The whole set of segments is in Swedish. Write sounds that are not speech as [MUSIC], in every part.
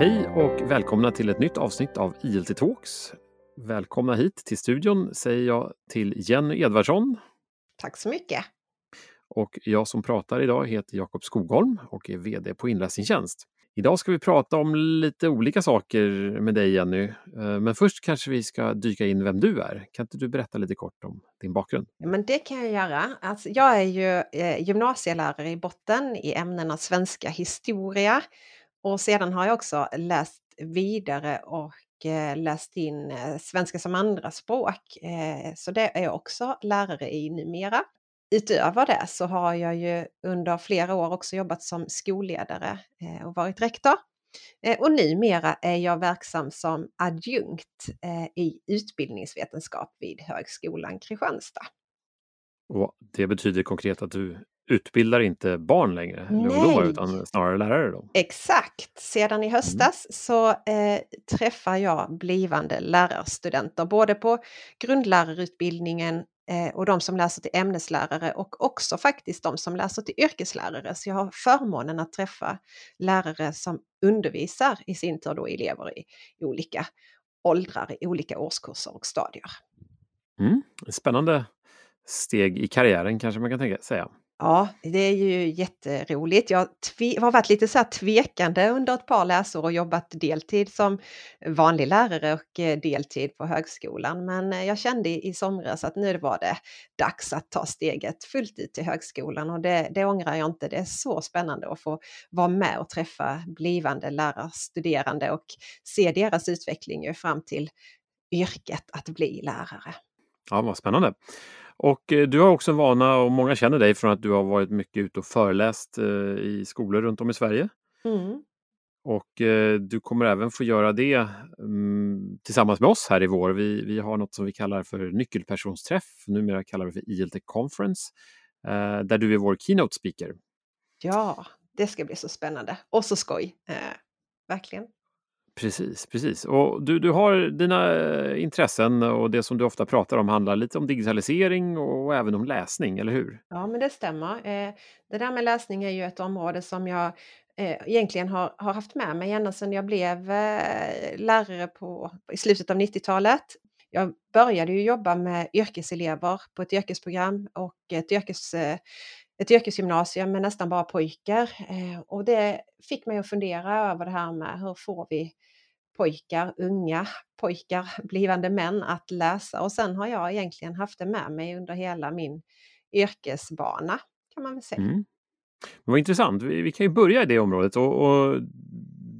Hej och välkomna till ett nytt avsnitt av ILT Talks. Välkomna hit till studion säger jag till Jenny Edvardsson. Tack så mycket. Och jag som pratar idag heter Jakob Skogholm och är VD på Inläsningstjänst. Idag ska vi prata om lite olika saker med dig Jenny. Eh, men först kanske vi ska dyka in vem du är. Kan inte du berätta lite kort om din bakgrund? Ja, men det kan jag göra. Alltså, jag är ju eh, gymnasielärare i botten i ämnena svenska historia och sedan har jag också läst vidare och eh, läst in eh, svenska som andraspråk. Eh, så det är jag också lärare i numera. Utöver det så har jag ju under flera år också jobbat som skolledare och varit rektor. Och numera är jag verksam som adjunkt i utbildningsvetenskap vid Högskolan Kristianstad. Och det betyder konkret att du utbildar inte barn längre, eller ungdomar, utan snarare lärare? Då. Exakt! Sedan i mm. höstas mm. så eh, träffar jag blivande lärarstudenter både på grundlärarutbildningen eh, och de som läser till ämneslärare och också faktiskt de som läser till yrkeslärare. Så jag har förmånen att träffa lärare som undervisar i sin tur då elever i, i olika åldrar, i olika årskurser och stadier. Mm. Spännande steg i karriären kanske man kan tänka, säga. Ja, det är ju jätteroligt. Jag har varit lite så här tvekande under ett par läsår och jobbat deltid som vanlig lärare och eh, deltid på högskolan. Men eh, jag kände i somras att nu var det dags att ta steget fullt ut till högskolan och det, det ångrar jag inte. Det är så spännande att få vara med och träffa blivande lärarstuderande och se deras utveckling fram till yrket att bli lärare. Ja, vad spännande. Och eh, du har också en vana, och många känner dig från att du har varit mycket ute och föreläst eh, i skolor runt om i Sverige. Mm. Och eh, du kommer även få göra det mm, tillsammans med oss här i vår. Vi, vi har något som vi kallar för nyckelpersonsträff, numera kallar vi för ILT Conference, där du är vår keynote speaker. Ja, det ska bli så spännande och så skoj. Eh, verkligen. Precis, precis. Och du, du har dina eh, intressen och det som du ofta pratar om handlar lite om digitalisering och även om läsning, eller hur? Ja, men det stämmer. Eh, det där med läsning är ju ett område som jag eh, egentligen har, har haft med mig ända sedan jag blev lärare på, i slutet av 90-talet. Jag började ju jobba med yrkeselever på ett yrkesprogram och ett yrkes ett yrkesgymnasium med nästan bara pojkar. Eh, och det fick mig att fundera över det här med hur får vi pojkar, unga pojkar, [LAUGHS] blivande män att läsa och sen har jag egentligen haft det med mig under hela min yrkesbana kan man väl säga. Mm. Vad intressant, vi, vi, kan ju börja i det området och, och,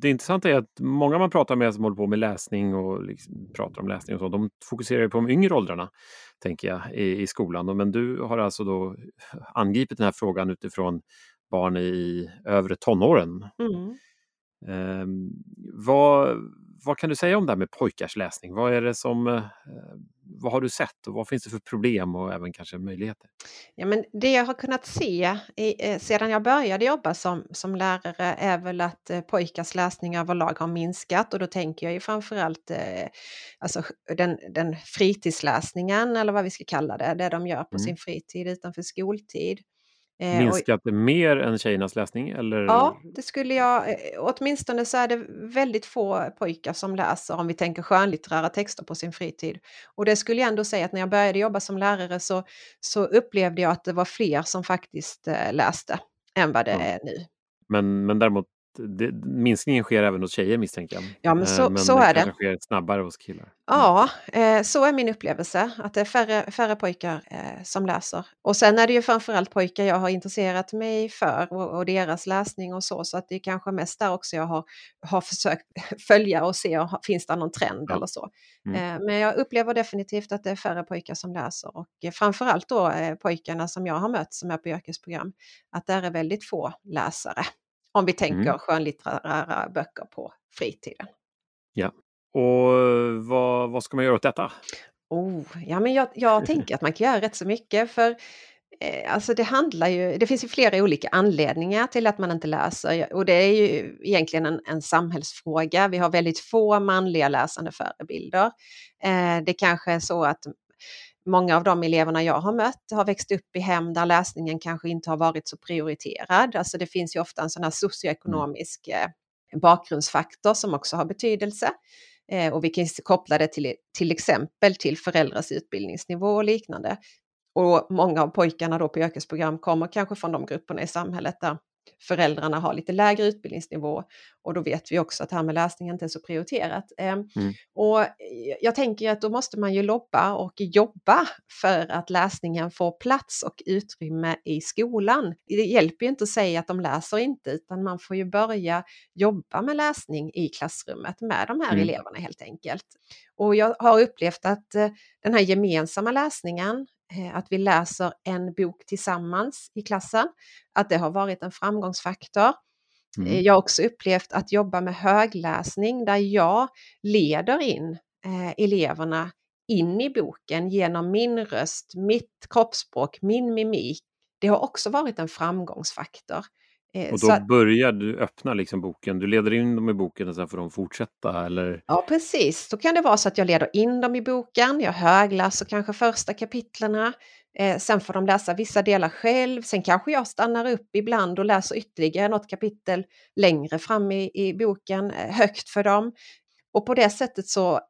det intressanta är att många man pratar med som håller på med läsning och liksom pratar om läsning och så, de fokuserar på de yngre åldrarna, tänker jag, i, i skolan. Men du har alltså då angripit den här frågan utifrån barn i övre tonåren. Mm. Um, vad, vad kan du säga om det här med pojkars läsning? Vad är det som, eh, vad har du sett och vad finns det för problem och även kanske möjligheter? Ja, men det jag har kunnat se i, eh, sedan jag började jobba som, som lärare är väl att eh, pojkars läsning överlag har minskat och då tänker jag ju framförallt eh, alltså den, den fritidsläsningen eller vad vi ska kalla det, det de gör på mm. sin fritid utanför skoltid. Eh, Minskat och, mer än tjejernas läsning? Eller? Ja, det skulle jag, eh, åtminstone så är det väldigt få pojkar som läser om vi tänker skönlitterära texter på sin fritid. Och det skulle jag ändå säga att när jag började jobba som lärare så, så upplevde jag att det var fler som faktiskt eh, läste än vad det ja. är nu. Men, men däremot det, minskningen sker även hos tjejer misstänker jag. Ja, men så, men så är det. Men sker snabbare hos killar. Mm. Ja, eh, så är min upplevelse, att det är färre, färre pojkar eh, som läser. Och sen är det ju framförallt pojkar jag har intresserat mig för och, och, deras läsning och så, så att det är kanske mest där också jag har, har försökt [LAUGHS] följa och se, och, finns det någon trend ja. eller så. Mm. Eh, men jag upplever definitivt att det är färre pojkar som läser och eh, framförallt då eh, pojkarna som jag har mött som är på yrkesprogram, att där är väldigt få läsare. Om vi tänker mm. skönlitterära böcker på fritiden. Ja, och vad, vad ska man göra åt detta? Oh, ja, men jag, jag tänker att man kan göra rätt så mycket för eh, Alltså det handlar ju, det finns ju flera olika anledningar till att man inte läser och det är ju egentligen en, en samhällsfråga. Vi har väldigt få manliga läsande förebilder. Eh, det kanske är så att många av de eleverna jag har mött har växt upp i hem där läsningen kanske inte har varit så prioriterad. Alltså det finns ju ofta en sån här socioekonomisk mm. bakgrundsfaktor som också har betydelse. Eh, och vi kan koppla det till, till exempel till föräldrars utbildningsnivå och liknande. Och många av pojkarna då på yrkesprogram kommer kanske från de grupperna i samhället där föräldrarna har lite lägre utbildningsnivå och då vet vi också att det här med läsning inte är så prioriterat. Ehm, mm. Och jag tänker att då måste man ju lobba och jobba för att läsningen får plats och utrymme i skolan. Det hjälper ju inte att säga att de läser inte utan man får ju börja jobba med läsning i klassrummet med de här mm. eleverna helt enkelt. Och jag har upplevt att eh, den här gemensamma läsningen att vi läser en bok tillsammans i klassen, att det har varit en framgångsfaktor. Eh, mm. Jag har också upplevt att jobba med högläsning där jag leder in eh, eleverna in i boken genom min röst, mitt kroppsspråk, min mimik. Det har också varit en framgångsfaktor. Eh, och då så, börjar du öppna liksom boken, du leder in dem i boken och sen får de fortsätta eller? Ja precis, då kan det vara så att jag leder in dem i boken, jag högläser kanske första kapitlerna, eh, sen får de läsa vissa delar själv, sen kanske jag stannar upp ibland och läser ytterligare något kapitel längre fram i, i boken eh, högt för dem. Och på det sättet så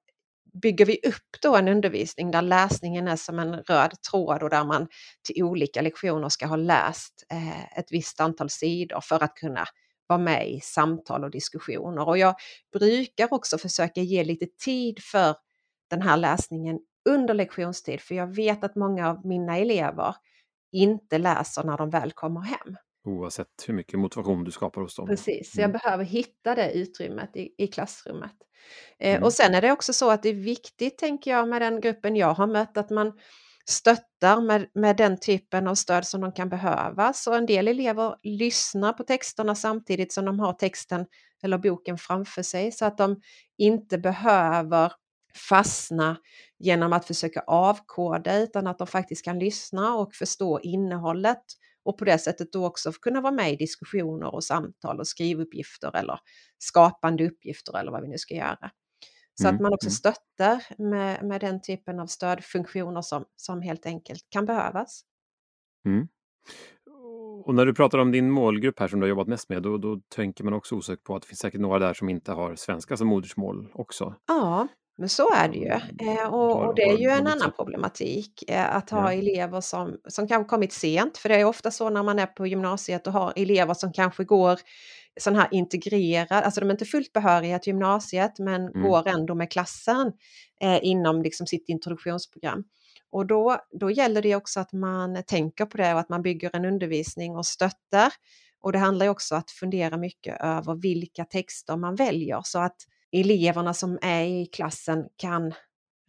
bygger vi upp då en undervisning där läsningen är som en röd tråd och där man till olika lektioner ska ha läst eh, ett visst antal sidor för att kunna vara med i samtal och diskussioner. Och jag brukar också försöka ge lite tid för den här läsningen under lektionstid, för jag vet att många av mina elever inte läser när de väl kommer hem. Oavsett hur mycket motivation du skapar hos dem. Precis, så jag mm. behöver hitta det utrymmet i, i klassrummet. Eh, mm. Och sen är det också så att det är viktigt, tänker jag, med den gruppen jag har mött, att man stöttar med, med den typen av stöd som de kan behöva. Så en del elever lyssnar på texterna samtidigt som de har texten eller boken framför sig så att de inte behöver fastna genom att försöka avkoda utan att de faktiskt kan lyssna och förstå innehållet och på det sättet då också kunna vara med i diskussioner och samtal och skrivuppgifter eller skapande uppgifter eller vad vi nu ska göra. Så mm. att man också mm. stöttar med, med den typen av stödfunktioner som, som helt enkelt kan behövas. Mm. Och när du pratar om din målgrupp här som du har jobbat mest med, då, då tänker man också osökt på att det finns säkert några där som inte har svenska som modersmål också. Ja, men så är det ju. Eh, och, och, det är ju en annan problematik eh, att ha ja. elever som, som kanske kommit sent, för det är ofta så när man är på gymnasiet och har elever som kanske går sån här integrerad, alltså de är inte fullt behöriga till gymnasiet men mm. går ändå med klassen eh, inom liksom sitt introduktionsprogram. Och då, då gäller det också att man tänker på det och att man bygger en undervisning och stöttar. Och det handlar också om att fundera mycket över vilka texter man väljer så att eleverna som är i klassen kan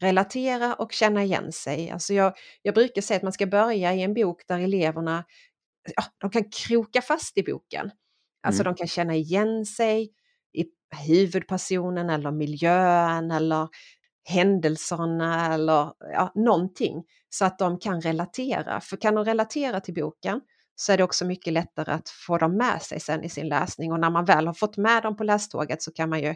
relatera och känna igen sig. Alltså jag, jag brukar säga att man ska börja i en bok där eleverna ja, de kan kroka fast i boken. Alltså mm. de kan känna igen sig i huvudpersonen eller miljön eller händelserna eller ja, någonting så att de kan relatera. För kan de relatera till boken så är det också mycket lättare att få dem med sig sen i sin läsning och när man väl har fått med dem på läståget så kan man ju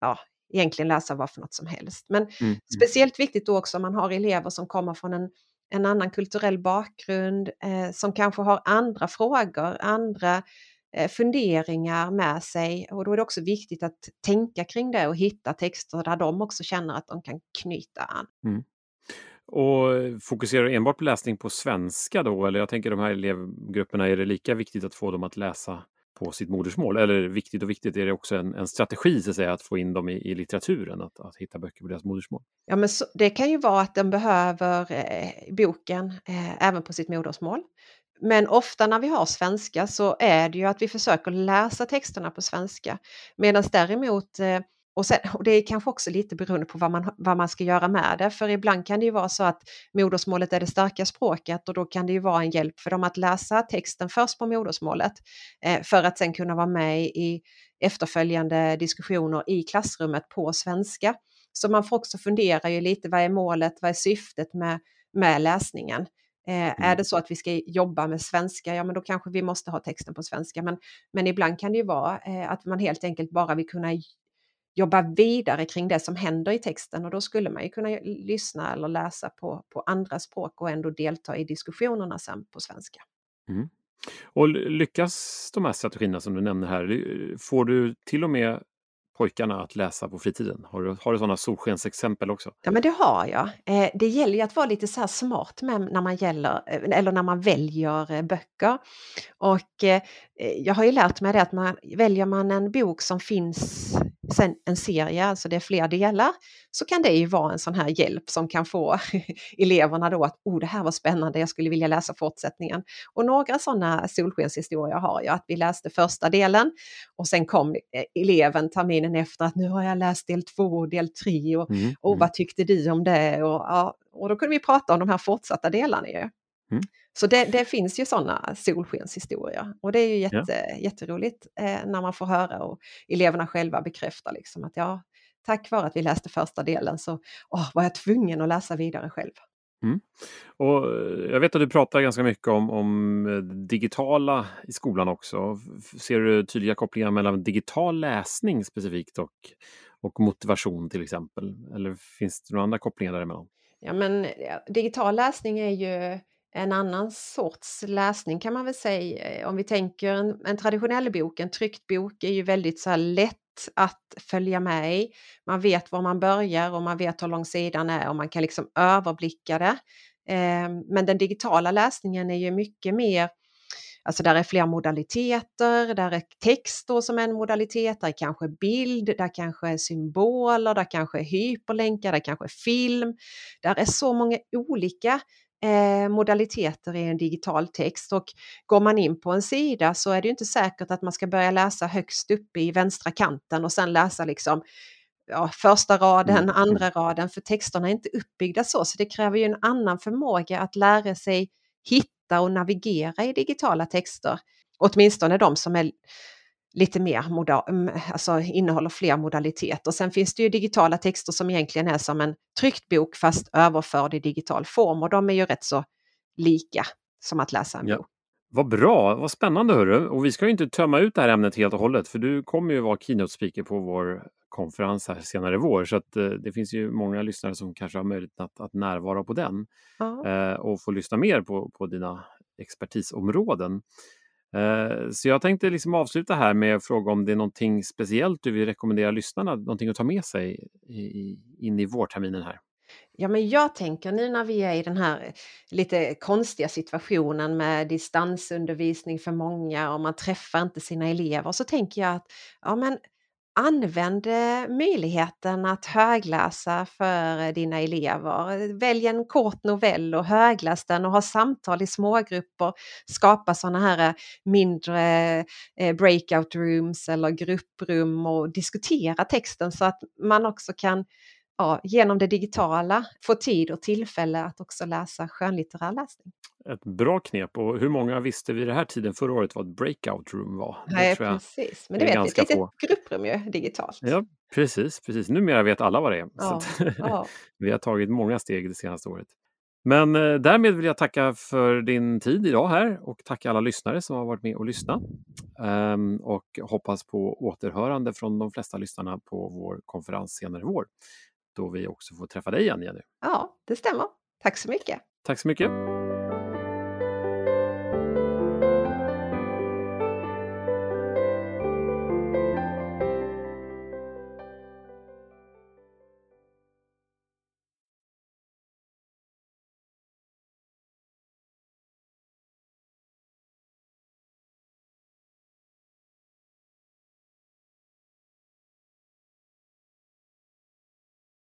ja, egentligen läsa vad för något som helst. Men mm, mm. speciellt viktigt då också om man har elever som kommer från en, en annan kulturell bakgrund, eh, som kanske har andra frågor, andra eh, funderingar med sig. Och då är det också viktigt att tänka kring det och hitta texter där de också känner att de kan knyta an. Mm. Och fokuserar du enbart på läsning på svenska då? Eller jag tänker de här elevgrupperna, är det lika viktigt att få dem att läsa på sitt modersmål? Eller viktigt och viktigt, är det också en, en strategi så att, säga, att få in dem i, i litteraturen, att, att, hitta böcker på deras modersmål? Ja, men så, det kan ju vara att de behöver eh, boken eh, även på sitt modersmål. Men ofta när vi har svenska så är det ju att vi försöker läsa texterna på svenska. Medan däremot eh, och, sen, och det är kanske också lite beroende på vad man, vad man ska göra med det, för ibland kan det ju vara så att modersmålet är det starka språket och då kan det ju vara en hjälp för dem att läsa texten först på modersmålet eh, för att sen kunna vara med i efterföljande diskussioner i klassrummet på svenska. Så man får också fundera ju lite, vad är målet, vad är syftet med, med läsningen? Eh, mm. Är det så att vi ska jobba med svenska, ja men då kanske vi måste ha texten på svenska. Men, men ibland kan det ju vara eh, att man helt enkelt bara vill kunna jobba vidare kring det som händer i texten och då skulle man ju kunna lyssna eller läsa på, på andra språk och ändå delta i diskussionerna sen på svenska. Mm. Och lyckas de här strategierna som du nämner här, får du till och med pojkarna att läsa på fritiden? Har du, har du sådana solskensexempel också? Ja, men det har jag. Eh, det gäller ju att vara lite så smart med när man, gäller, eh, eller när man väljer eh, böcker. Och eh, jag har ju lärt mig det att man, väljer man en bok som finns sen en serie, alltså det är fler delar, så kan det ju vara en sån här hjälp som kan få [LAUGHS] eleverna då att oh, det här var spännande, jag skulle vilja läsa fortsättningen. Och några sådana solskenshistorier har jag, att vi läste första delen och sen kom eh, eleven terminen efter att nu har jag läst del två och del tre och, mm. och mm. vad tyckte du om det? Och, ja, och då kunde vi prata om de här fortsatta delarna ju. Mm. Så det, det, finns ju sådana solskenshistorier och det är ju jätte, ja. jätteroligt eh, när man får höra och eleverna själva bekräftar liksom att ja, tack vare att vi läste första delen så åh, var jag tvungen att läsa vidare själv. Mm. Och eh, jag vet att du pratar ganska mycket om, om eh, digitala i skolan också. Ser du tydliga kopplingar mellan digital läsning specifikt och, och motivation till exempel? Eller finns det några andra kopplingar däremellan? Ja, men digital läsning är ju en annan sorts läsning kan man väl säga. Eh, om vi tänker en, en traditionell bok, en tryckt bok är ju väldigt så lätt att följa med i. Man vet var man börjar och man vet hur lång sidan är och man kan liksom överblicka det. Ehm, men den digitala läsningen är ju mycket mer Alltså där är fler modaliteter, där är text då som en modalitet, där är kanske bild, där kanske är symboler, där kanske är hyperlänkar, där kanske är film. Där är så många olika eh, modaliteter i en digital text och går man in på en sida så är det inte säkert att man ska börja läsa högst uppe i vänstra kanten och sen läsa liksom ja, första raden, mm. andra raden, för texterna är inte uppbyggda så, så det kräver ju en annan förmåga att lära sig hitta och navigera i digitala texter. Åtminstone de som är lite mer moda, mm, alltså innehåller fler modaliteter. Sen finns det ju digitala texter som egentligen är som en tryckt bok fast överförd i digital form och de är ju rätt så lika som att läsa en ja. bok. Vad bra, vad spännande hörru! Och vi ska ju inte tömma ut det här ämnet helt och hållet för du kommer ju vara keynote speaker på vår konferens här senare i vår så att eh, det finns ju många lyssnare som kanske har möjlighet att, att närvara på den eh, och få lyssna mer på, på dina expertisområden. Eh, så jag tänkte liksom avsluta här med att fråga om det är någonting speciellt du vill rekommendera lyssnarna, någonting att ta med sig in i vårterminen här? Ja, men jag tänker nu när vi är i den här eh, lite konstiga situationen med distansundervisning för många och man träffar inte sina elever så tänker jag att ja, men Använd möjligheten att högläsa för dina elever. Välj en kort novell och högläs den och ha samtal i smågrupper. Skapa sådana här eh, mindre eh, breakout rooms eller grupprum och diskutera texten så att man också kan ja, genom det digitala få tid och tillfälle att också läsa skönlitterär läsning. Ett bra knep och hur många visste vid den här tiden förra året vad ett breakout room var? Nej, precis, men det vet ett litet få. grupprum ju digitalt. Ja, precis, precis. Numera vet alla vad det är. Ja, ja. [LAUGHS] vi har tagit många steg det senaste året. Men eh, därmed vill jag tacka för din tid idag här och tacka alla lyssnare som har varit med och lyssnat. Ehm, och hoppas på återhörande från de flesta lyssnarna på vår konferens senare i vår då vi också får träffa dig igen, Jenny. Ja, det stämmer. Tack så mycket. Tack så mycket.